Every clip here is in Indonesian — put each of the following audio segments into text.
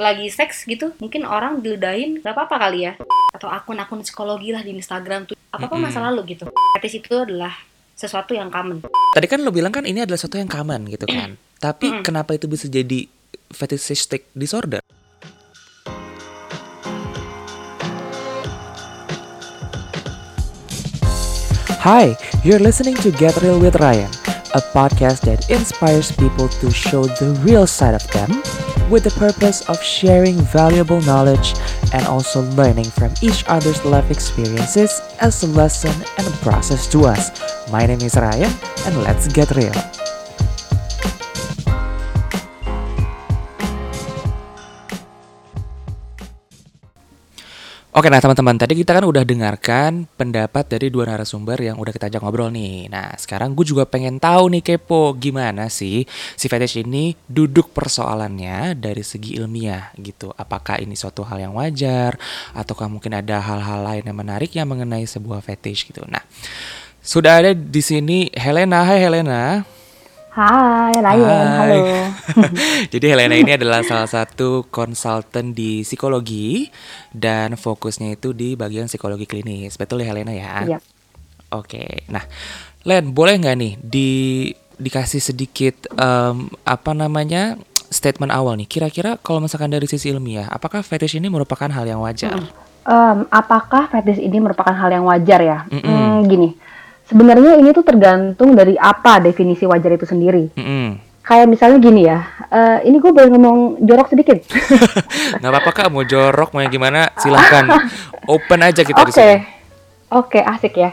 lagi seks gitu mungkin orang diludahin gak apa-apa kali ya. Atau akun-akun psikologi lah di Instagram tuh apa apa masa lalu gitu. Fetish itu adalah sesuatu yang common. Tadi kan lo bilang kan ini adalah sesuatu yang common gitu kan. Tapi kenapa itu bisa jadi fetishistic disorder? Hi, you're listening to Get Real with Ryan, a podcast that inspires people to show the real side of them with the purpose of sharing valuable knowledge and also learning from each other's life experiences as a lesson and a process to us. My name is Ryan, and let's get real. Oke, nah teman-teman, tadi kita kan udah dengarkan pendapat dari dua narasumber yang udah kita ajak ngobrol nih. Nah, sekarang gue juga pengen tahu nih kepo, gimana sih si fetish ini duduk persoalannya dari segi ilmiah gitu. Apakah ini suatu hal yang wajar, ataukah mungkin ada hal-hal lain yang menarik yang mengenai sebuah fetish gitu. Nah, sudah ada di sini Helena. Hai Helena. Hai Ryan, Hai. halo. Jadi Helena ini adalah salah satu konsultan di psikologi dan fokusnya itu di bagian psikologi klinis. Betul ya Helena ya? Iya. Oke. Nah, Len, boleh nggak nih di dikasih sedikit em, apa namanya statement awal nih? Kira-kira kalau misalkan dari sisi ilmiah, apakah fetish ini merupakan hal yang wajar? Em, apakah fetish ini merupakan hal yang wajar ya? Mm-mm. Hmm, gini, sebenarnya ini tuh tergantung dari apa definisi wajar itu sendiri. Mm-mm. Kayak misalnya gini ya, eh, ini gue boleh ngomong jorok sedikit. Nggak apa-apa kak, mau jorok mau yang gimana silahkan. Open aja kita di Oke, sini. oke asik ya.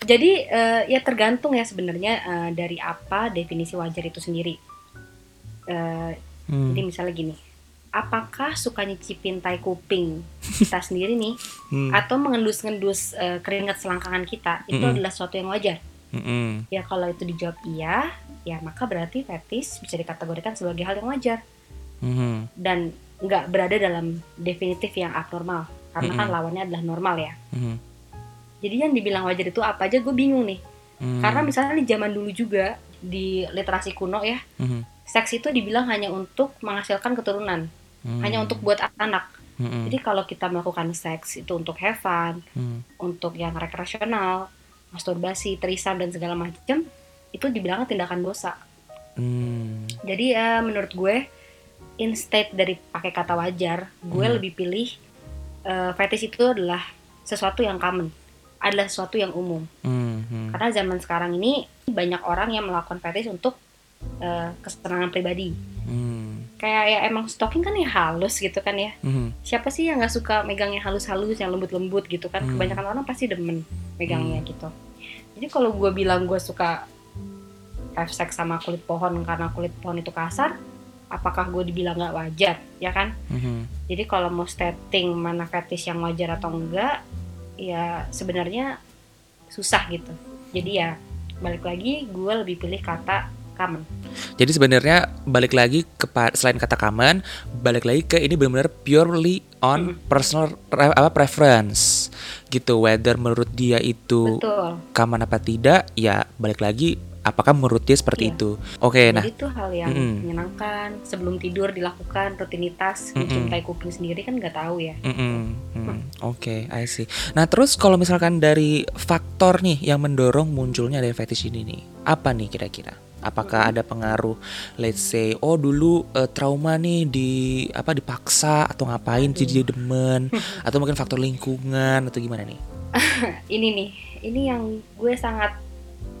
jadi eh, ya tergantung ya sebenarnya eh, dari apa definisi wajar itu sendiri Eh, Hmm. jadi misalnya gini apakah suka nyicipin tai kuping kita sendiri nih Hmm. atau mengendus-ngendus eh, keringat selangkangan kita itu Mm-mm. adalah sesuatu yang wajar Mm-mm. Ya kalau itu dijawab iya, ya maka berarti fetis bisa dikategorikan sebagai hal yang wajar Mhm. dan nggak berada dalam definitif yang abnormal karena kan lawannya adalah normal ya. Jadi yang dibilang wajar itu apa aja gue bingung nih. Mhm. Karena misalnya di zaman dulu juga di literasi kuno ya, seks itu dibilang hanya untuk menghasilkan keturunan, Mhm. hanya untuk buat anak. Mhm. Jadi kalau kita melakukan seks itu untuk have fun, Mhm. untuk yang rekreasional, masturbasi, trisam dan segala macam, itu dibilang tindakan dosa. Hmm. Jadi ya menurut gue instead dari pakai kata wajar, gue Hmm. lebih pilih eh, fetish itu adalah sesuatu yang common, adalah sesuatu yang umum. Hmm, hmm. Karena zaman sekarang ini banyak orang yang melakukan fetish untuk eh, kesenangan pribadi. Hmm. Kayak ya emang stalking kan ya halus gitu kan ya. Mhm. Siapa sih yang nggak suka megang yang halus-halus, yang lembut-lembut gitu kan? Hmm. Kebanyakan orang pasti demen megangnya gitu. Jadi kalau gue bilang gue suka have sex sama kulit pohon karena kulit pohon itu kasar, apakah gue dibilang nggak wajar, ya kan? Mhm. Jadi kalau mau stating mana fetish yang wajar atau enggak, ya sebenarnya susah gitu. Jadi ya balik lagi gue lebih pilih kata common. Jadi sebenarnya balik lagi ke selain kata common, balik lagi ke ini benar-benar purely on personal re- apa preference gitu. Whether menurut dia itu Betul. common apa tidak, ya balik lagi apakah menurut dia seperti Iya. itu. Oke, nah. Jadi itu hal yang Mm-mm. menyenangkan sebelum tidur dilakukan rutinitas Mm-mm. mencintai kuping sendiri kan nggak tahu ya. Mm. Oke, I see. Nah, terus kalau misalkan dari faktor nih yang mendorong munculnya dari fetish ini nih, apa nih kira-kira? Apakah ada pengaruh, let's say, oh dulu eh, trauma nih di apa dipaksa atau ngapain? Jadi demen, atau mungkin faktor lingkungan atau gimana nih? Ini nih, ini yang gue sangat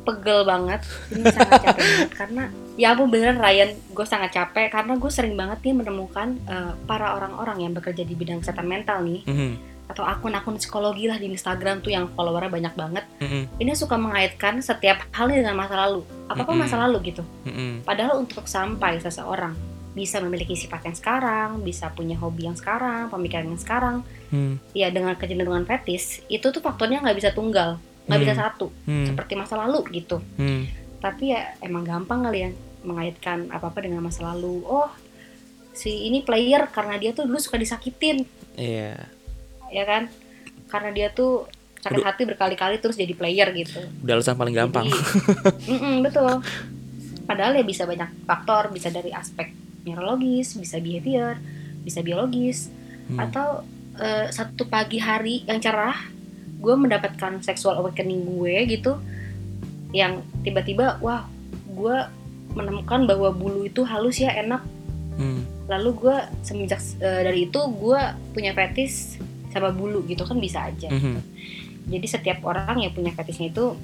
pegel banget, ini sangat capek banget. Karena ya ampun beneran Ryan, gue sangat capek karena gue sering banget nih menemukan eh, para orang-orang yang bekerja di bidang kesehatan mental nih. Mhm, atau akun-akun psikologi lah di Instagram tuh yang followernya banyak banget. mhm, Ini suka mengaitkan setiap hal dengan masa lalu, apa apa Mm-mm. masa lalu gitu. mhm, Padahal untuk sampai seseorang bisa memiliki sifat yang sekarang, bisa punya hobi yang sekarang, pemikiran yang sekarang, mhm, ya dengan kecenderungan fetis, itu tuh faktornya nggak bisa tunggal, nggak bisa Hmm. satu, mhm, seperti masa lalu gitu. mhm, Tapi ya emang gampang kali ya mengaitkan apa-apa dengan masa lalu. Oh, si ini player karena dia tuh dulu suka disakitin, Iya, ya kan? Karena dia tuh sakit Aduh. hati berkali-kali terus jadi player gitu. udah alasan paling gampang. Jadi, Mm-mm, betul. Padahal ya bisa banyak faktor, bisa dari aspek neurologis, bisa behavior, bisa biologis Hmm. atau eh, satu pagi hari yang cerah gue mendapatkan sexual awakening gue gitu yang tiba-tiba wah gue menemukan bahwa bulu itu halus ya enak Hmm. lalu gue semenjak eh, dari itu gue punya fetis sama bulu gitu kan bisa aja Mhm. jadi setiap orang yang punya fetisnya itu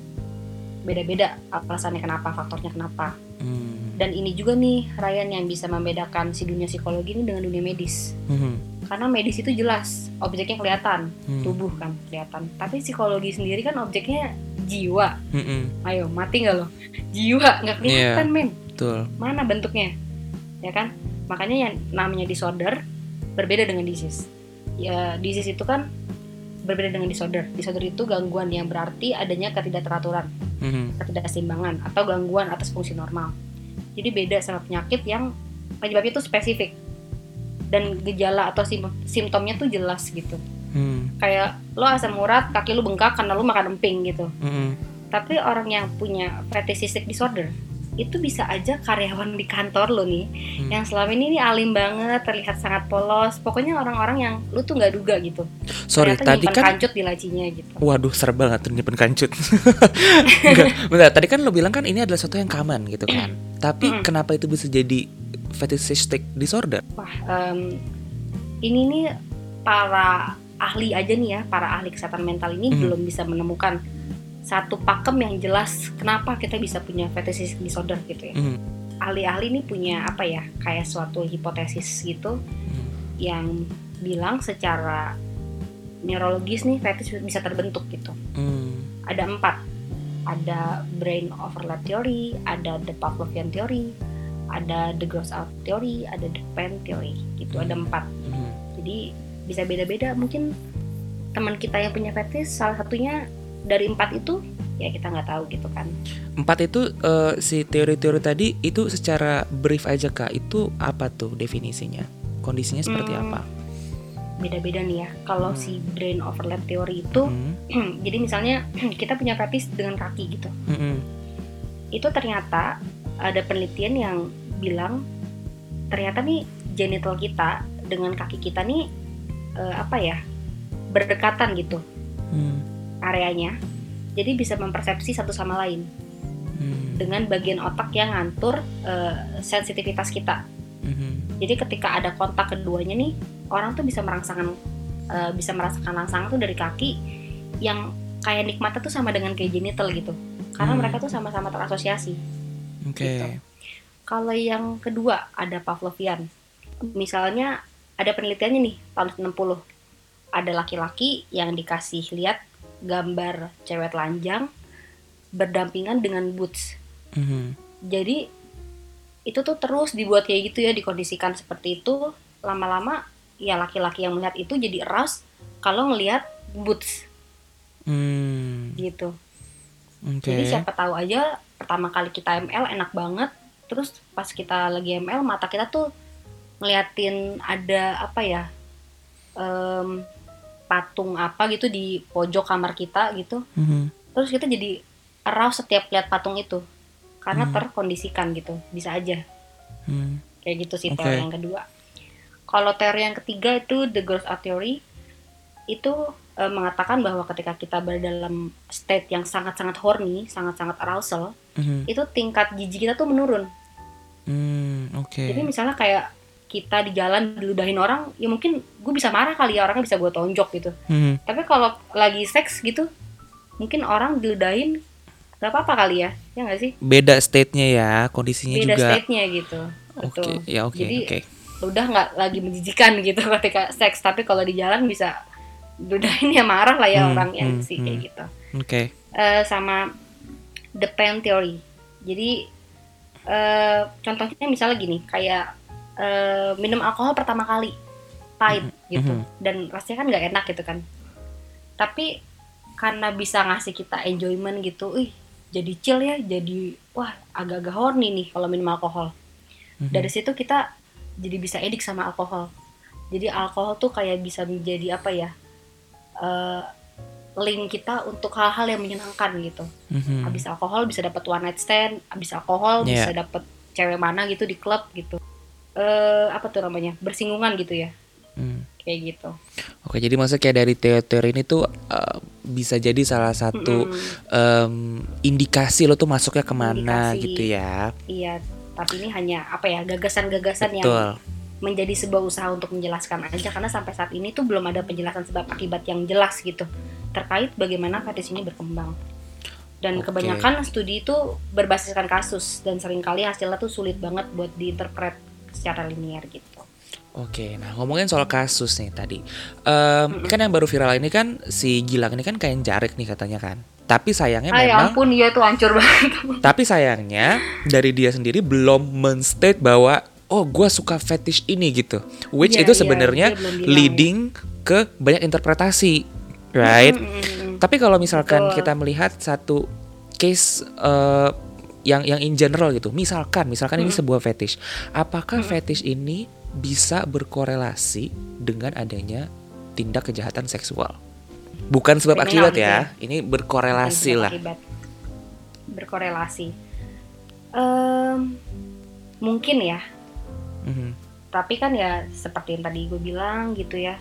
beda-beda alasannya kenapa faktornya kenapa Hmm. dan ini juga nih Ryan yang bisa membedakan si dunia psikologi ini dengan dunia medis Mhm. karena medis itu jelas objeknya kelihatan Hmm. tubuh kan kelihatan tapi psikologi sendiri kan objeknya jiwa Mhm. ayo mati nggak lo jiwa nggak kelihatan men Betul. mana bentuknya ya kan makanya yang namanya disorder berbeda dengan disease ya disease itu kan berbeda dengan disorder disorder itu gangguan yang berarti adanya ketidakteraturan Mhm. ketidakseimbangan atau gangguan atas fungsi normal jadi beda sama penyakit yang penyebabnya itu spesifik dan gejala atau sim- simptomnya tuh jelas gitu Hmm. kayak lo asam urat kaki lo bengkak karena lo makan emping gitu Mhm. tapi orang yang punya fetishistic disorder itu bisa aja karyawan di kantor lo nih Hmm. yang selama ini nih alim banget terlihat sangat polos pokoknya orang-orang yang lu tuh nggak duga gitu Sorry, Ternyata tadi kan kancut di lacinya gitu Waduh, tuh nyimpen kancut. Enggak, bentar. Tadi kan lo bilang kan ini adalah sesuatu yang common gitu kan. Tapi kenapa itu bisa jadi fetishistic disorder? wah em, ini nih para ahli aja nih ya para ahli kesehatan mental ini Mhm. belum bisa menemukan satu pakem yang jelas kenapa kita bisa punya fetishistic disorder gitu ya Mhm. ahli-ahli ini punya apa ya kayak suatu hipotesis gitu Mhm. yang bilang secara neurologis nih fetish bisa terbentuk gitu Hmm. ada empat ada brain overlap theory ada the Pavlovian theory ada the gross out theory ada the pen theory gitu ada empat Mhm. jadi bisa beda-beda mungkin teman kita yang punya fetish salah satunya dari empat itu ya kita nggak tahu gitu kan Empat itu eh, si teori-teori tadi itu secara brief aja kak. Itu apa tuh definisinya? Kondisinya seperti Hmm. apa? beda-beda nih ya kalau Hmm. si brain overlap theory itu Mhm. jadi misalnya kita punya fetish dengan kaki gitu Mhm. itu ternyata ada penelitian yang bilang ternyata nih genital kita dengan kaki kita nih eh, apa ya berdekatan gitu Hmm. Areanya jadi bisa mempersepsi satu sama lain Hmm. dengan bagian otak yang ngatur eh, sensitivitas kita Mhm. jadi ketika ada kontak keduanya nih orang tuh bisa merasakan eh, bisa merasakan rangsangan tuh dari kaki yang kayak nikmatnya tuh sama dengan kayak genital gitu karena Hmm. mereka tuh sama-sama terasosiasi Oke. Gitu. Kalau yang kedua ada Pavlovian. Misalnya ada penelitiannya nih tahun 60. Ada laki-laki yang dikasih lihat gambar cewek telanjang berdampingan dengan boots. Mhm. Jadi itu tuh terus dibuat kayak gitu ya dikondisikan seperti itu lama-lama ya laki-laki yang melihat itu jadi eras kalau ngelihat boots Hmm. gitu. Oke. Jadi siapa tahu aja pertama kali kita ML enak banget, terus pas kita lagi ML mata kita tuh ngeliatin ada apa ya em, patung apa gitu di pojok kamar kita gitu, Mhm. terus kita jadi arouse setiap lihat patung itu karena Hmm. terkondisikan gitu, bisa aja Hmm. kayak gitu sih Oke. teori yang kedua. Kalau teori yang ketiga itu the growth out theory itu eh, mengatakan bahwa ketika kita berada dalam state yang sangat-sangat horny, sangat-sangat arousal, Mhm. itu tingkat jijik kita tuh menurun. Hmm. Oke. Jadi misalnya kayak kita di jalan diludahin orang, ya mungkin gue bisa marah kali ya orangnya bisa gue tonjok gitu. Mhm. Tapi kalau lagi seks gitu, mungkin orang diludahin gak apa-apa kali ya, ya nggak sih? Beda state-nya ya, kondisinya Beda juga. state-nya gitu. Oke, Betul. ya oke, Jadi oke. udah nggak lagi menjijikan gitu ketika seks, tapi kalau di jalan bisa diludahin ya marah lah ya Hmm, orang yang hmm, sih kayak hmm. gitu. Oke. Eh, sama the pen theory. Jadi eh, contohnya misalnya gini, kayak eh, minum alkohol pertama kali pahit gitu, mhm. dan rasanya kan nggak enak gitu kan. Tapi karena bisa ngasih kita enjoyment gitu, ih jadi chill ya, jadi wah agak-agak horny nih kalau minum alkohol. Mhm. Dari situ kita jadi bisa edik sama alkohol. Jadi alkohol tuh kayak bisa menjadi apa ya? eh, link kita untuk hal-hal yang menyenangkan gitu. Mhm. Habis alkohol bisa dapat one night stand, habis alkohol Iya. bisa dapat cewek mana gitu di klub gitu. Eh apa tuh namanya bersinggungan gitu ya Hmm. kayak gitu Oke, jadi maksudnya kayak dari teori ini tuh eh, bisa jadi salah satu em, indikasi lo tuh masuknya ke mana Indikasi. gitu ya. iya tapi ini hanya apa ya gagasan-gagasan yang menjadi sebuah usaha untuk menjelaskan aja karena sampai saat ini tuh belum ada penjelasan sebab akibat yang jelas gitu terkait bagaimana fetish ini berkembang dan Oke. kebanyakan studi itu berbasiskan kasus dan sering kali hasilnya tuh sulit banget buat diinterpret secara linear gitu Oke, nah ngomongin soal kasus nih tadi, Em, kan yang baru viral ini kan si Gilang ini kan kain jarik nih katanya kan. Tapi sayangnya ya memang, ampun iya tuh hancur banget tapi sayangnya dari dia sendiri belum menstate bahwa oh gue suka fetish ini gitu, which Iya, itu iya, sebenarnya dia bilang, leading ke banyak interpretasi, right? Mm, mm, mm. Tapi kalau misalkan Betul. kita melihat satu case eh, yang yang in general gitu, misalkan misalkan ini sebuah fetish, apakah fetish ini bisa berkorelasi dengan adanya tindak kejahatan seksual? Bukan sebab Kriminal akibat gitu ya, ini berkorelasi lah. akibat. berkorelasi. Em, mungkin ya. Mhm. tapi kan ya seperti yang tadi gue bilang gitu ya.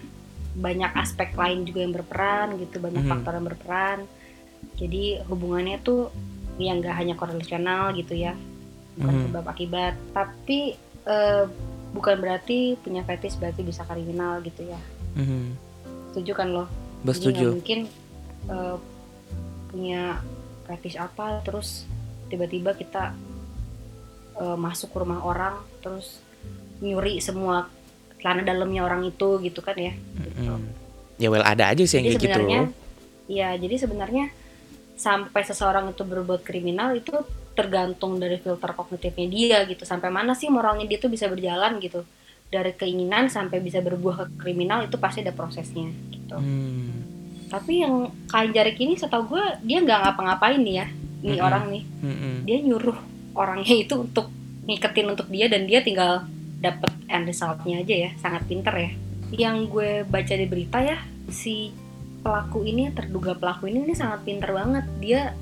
Banyak aspek lain juga yang berperan gitu. Banyak Mhm. faktor yang berperan. Jadi hubungannya tuh yang nggak hanya korelasional gitu ya bukan Mhm. sebab akibat tapi eh, bukan berarti punya fetish berarti bisa kriminal gitu ya Mhm. setuju kan lo Jadi nggak Bersetuju. mungkin eh, punya fetish apa terus tiba-tiba kita eh, masuk ke rumah orang terus nyuri semua celana dalamnya orang itu gitu kan ya. Mhm. Ya well ada aja sih yang Jadi kayak gitu. sebenarnya, ya jadi sebenarnya sampai seseorang itu berbuat kriminal itu tergantung dari filter kognitifnya dia gitu. Sampai mana sih moralnya dia tuh bisa berjalan gitu. Dari keinginan sampai bisa berbuah ke kriminal itu pasti ada prosesnya gitu. Hmm. Tapi yang kain jarik ini setahu gue dia nggak ngapa-ngapain nih ya. Ini Mm-mm. orang nih Mhm. dia nyuruh orangnya itu untuk ngiketin untuk dia dan dia tinggal dapet end resultnya aja ya sangat pinter ya yang gue baca di berita ya si pelaku ini terduga pelaku ini ini sangat pinter banget dia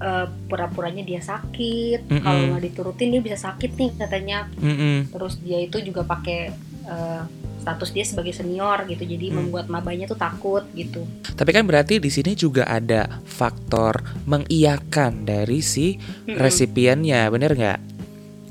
eh, pura-puranya dia sakit Mm-mm. kalau nggak diturutin dia bisa sakit nih katanya Mhm. terus dia itu juga pakai eh, status dia sebagai senior gitu jadi Hmm. membuat mabanya tuh takut gitu Tapi kan berarti di sini juga ada faktor mengiyakan dari si Mm-mm. resipiennya, bener nggak?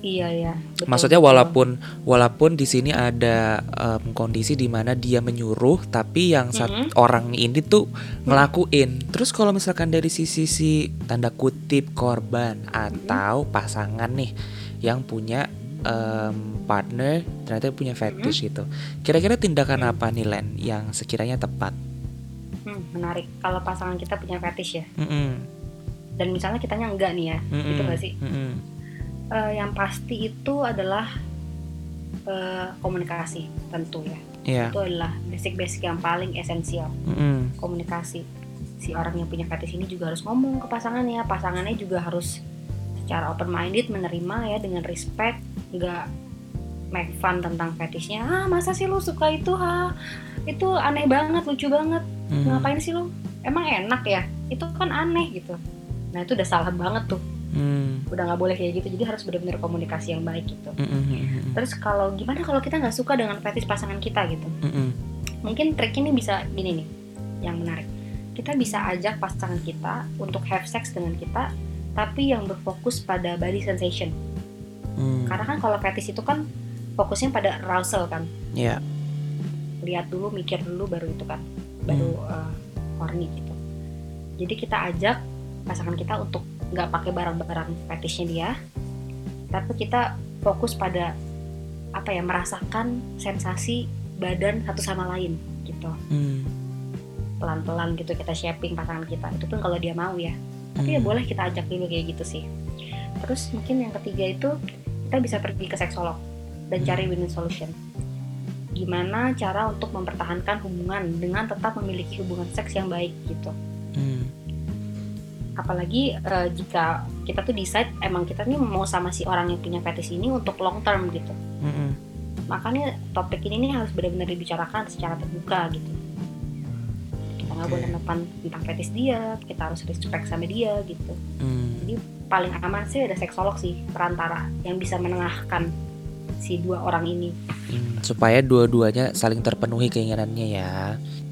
Iya ya betul, Maksudnya betul. walaupun walaupun di sini ada em, kondisi di mana dia menyuruh, tapi yang sat- Mhm. orang ini tuh ngelakuin. Terus kalau misalkan dari sisi si tanda kutip korban atau pasangan nih yang punya em, partner ternyata punya fetish gitu. Kira-kira tindakan apa nih Len yang sekiranya tepat? Hmm, menarik kalau pasangan kita punya fetish ya Mm-mm. dan misalnya kitanya enggak nih ya Mm-mm. gitu gak sih Mm-mm. Eh, yang pasti itu adalah eh, komunikasi tentu ya. Iya. itu adalah basic-basic yang paling esensial. Mm-mm. komunikasi. Si orang yang punya fetish ini juga harus ngomong ke pasangannya. Pasangannya juga harus secara open minded menerima ya dengan respect. Nggak make fun tentang fetishnya ah masa sih lu suka itu? Ha itu aneh banget lucu banget. Mm. ngapain sih lu? Emang enak ya? Itu kan aneh gitu. Nah itu udah salah banget tuh Mm. udah nggak boleh kayak gitu jadi harus benar-benar komunikasi yang baik gitu Mm-mm. terus kalau gimana kalau kita nggak suka dengan fetish pasangan kita gitu Mm-mm. mungkin trik ini bisa gini nih yang menarik kita bisa ajak pasangan kita untuk have sex dengan kita tapi yang berfokus pada body sensation Mm. karena kan kalau fetish itu kan fokusnya pada arousal kan Iya. lihat dulu mikir dulu baru itu kan baru uh, horny gitu jadi kita ajak pasangan kita untuk nggak pakai barang-barang fetishnya dia tapi kita fokus pada apa ya merasakan sensasi badan satu sama lain gitu Mm. pelan-pelan gitu kita shaping pasangan kita itu pun kalau dia mau ya tapi ya Mm. boleh kita ajak dulu kayak gitu sih terus mungkin yang ketiga itu kita bisa pergi ke seksolog dan cari win solution gimana cara untuk mempertahankan hubungan dengan tetap memiliki hubungan seks yang baik gitu Mm. Apalagi eh, jika kita tuh decide emang kita nih mau sama si orang yang punya fetish ini untuk long term gitu Mm-mm. makanya topik ini nih harus benar-benar dibicarakan secara terbuka gitu kita nggak Oke. boleh nepan tentang fetish dia kita harus respect sama dia gitu Mm. paling aman sih ada seksolog sih perantara yang bisa menengahkan si dua orang ini. Hmm, supaya dua-duanya saling terpenuhi keinginannya ya.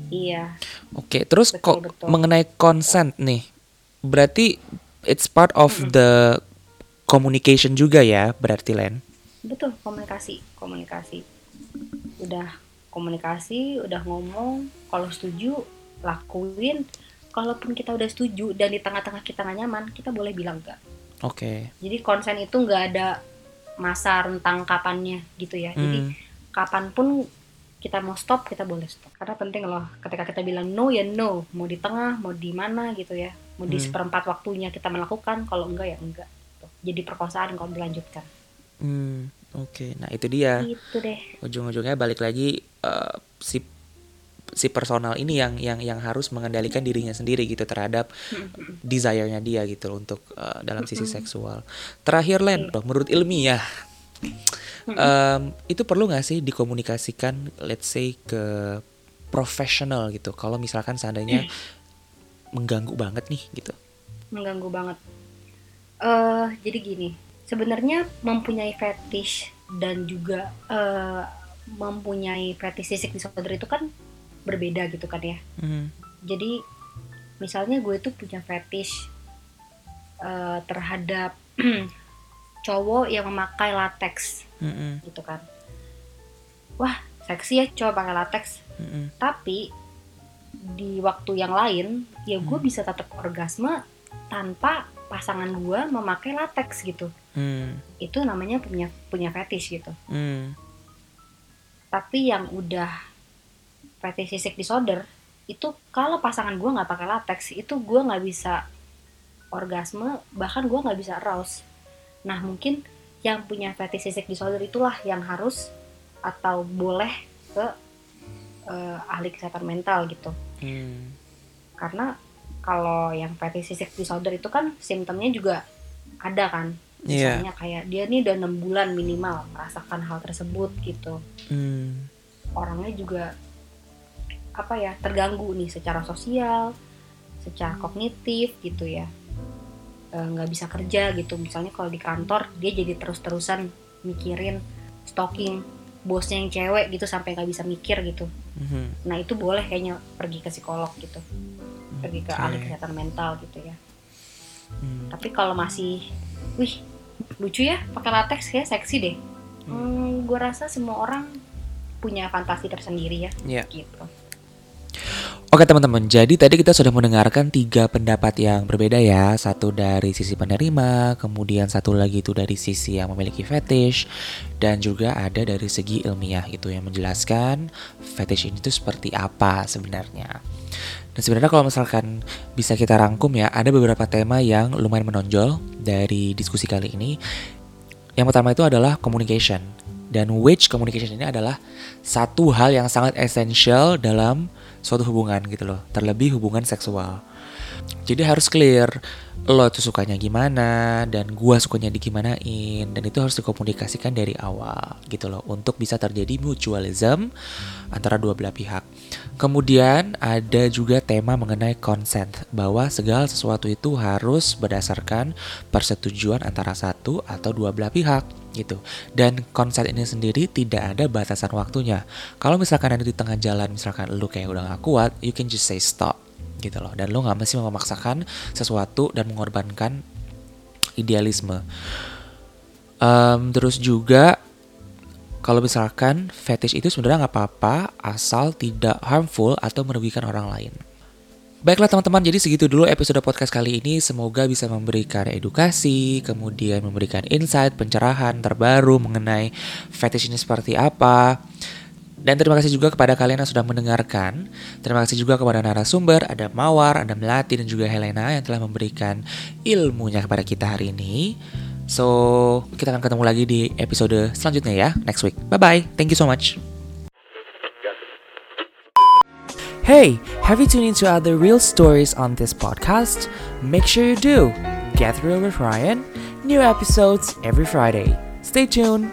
Iya. Oke, terus Betul, kok betul. mengenai consent nih, berarti it's part of the communication juga ya, berarti Len? Betul, komunikasi, komunikasi. Udah komunikasi, udah ngomong, kalau setuju lakuin. Kalaupun kita udah setuju dan di tengah-tengah kita nggak nyaman, kita boleh bilang enggak. Oke. Jadi konsen itu nggak ada masa rentang kapannya gitu ya. Jadi Hmm, kapan pun kita mau stop, kita boleh stop. Karena penting loh, ketika kita bilang no ya no, mau di tengah, mau di mana gitu ya, mau di Hmm. seperempat waktunya kita melakukan, kalau enggak ya enggak. Tuh, Jadi perkosaan kalau dilanjutkan. hmm, Oke, nah itu dia. Itu deh. Ujung-ujungnya balik lagi eh, si si personal ini yang yang yang harus mengendalikan dirinya sendiri gitu terhadap desire-nya dia gitu untuk eh, dalam sisi seksual. Terakhir Len, loh, menurut ilmiah em, itu perlu nggak sih dikomunikasikan let's say ke profesional gitu kalau misalkan seandainya mengganggu banget nih gitu. mengganggu banget. eh jadi gini, sebenarnya mempunyai fetish dan juga eh, mempunyai fetish sisik disorder itu kan berbeda gitu kan ya. Hmm, Jadi misalnya gue tuh punya fetish eh, terhadap cowok yang memakai latex mm-mm, gitu kan. Wah, seksi ya cowok pakai latex. mm-mm, Tapi di waktu yang lain ya gue Hmm. bisa tetap orgasme tanpa pasangan gue memakai latex gitu. Hmm, itu namanya punya punya fetish gitu. Hmm, tapi yang udah fetishistic disorder itu kalau pasangan gue nggak pakai latex itu gue nggak bisa orgasme bahkan gue nggak bisa arouse. Nah mungkin yang punya fetishistic disorder itulah yang harus atau boleh ke eh, ahli kesehatan mental gitu. Hmm, karena kalau yang fetishistic disorder itu kan simptomnya juga ada kan. Iya. misalnya kayak dia nih udah enam bulan minimal merasakan hal tersebut gitu. Hmm, orangnya juga apa ya terganggu nih secara sosial secara kognitif gitu ya. Eh, nggak bisa kerja gitu. Misalnya kalau di kantor dia jadi terus-terusan mikirin stalking bosnya yang cewek gitu sampai nggak bisa mikir gitu mhm. nah itu boleh kayaknya pergi ke psikolog gitu pergi ke Oke. ahli kesehatan mental gitu ya Hmm. tapi kalau masih wih lucu ya pakai latex ya seksi deh hmm, gue rasa semua orang punya fantasi tersendiri ya Iya. gitu Oke teman-teman, jadi tadi kita sudah mendengarkan tiga pendapat yang berbeda ya. Satu dari sisi penerima, kemudian satu lagi itu dari sisi yang memiliki fetish Dan juga ada dari segi ilmiah itu yang menjelaskan fetish ini tuh seperti apa sebenarnya. Dan sebenarnya kalau misalkan bisa kita rangkum ya Ada beberapa tema yang lumayan menonjol dari diskusi kali ini. Yang pertama itu adalah communication. Dan which communication ini adalah satu hal yang sangat esensial dalam suatu hubungan gitu loh, terlebih hubungan seksual. Jadi harus clear lo tuh sukanya gimana dan gua sukanya digimanain dan itu harus dikomunikasikan dari awal gitu loh untuk bisa terjadi mutualism antara dua belah pihak. Kemudian ada juga tema mengenai consent bahwa segala sesuatu itu harus berdasarkan persetujuan antara satu atau dua belah pihak gitu. Dan consent ini sendiri tidak ada batasan waktunya. Kalau misalkan ada di tengah jalan misalkan lu kayak udah gak kuat, you can just say stop gitu loh. Dan lu nggak mesti memaksakan sesuatu dan mengorbankan idealisme. Em, terus juga kalau misalkan fetish itu sebenarnya nggak apa-apa asal tidak harmful atau merugikan orang lain. Baiklah teman-teman, jadi segitu dulu episode podcast kali ini. Semoga bisa memberikan edukasi, kemudian memberikan insight, pencerahan terbaru mengenai fetish ini seperti apa. Dan terima kasih juga kepada kalian yang sudah mendengarkan. Terima kasih juga kepada narasumber, ada Mawar, ada Melati, dan juga Helena yang telah memberikan ilmunya kepada kita hari ini. So, kita akan ketemu lagi di episode selanjutnya ya, next week. Bye-bye, thank you so much. Hey, have you tuned into other real stories on this podcast? Make sure you do. Get Real with Ryan, new episodes every Friday. Stay tuned.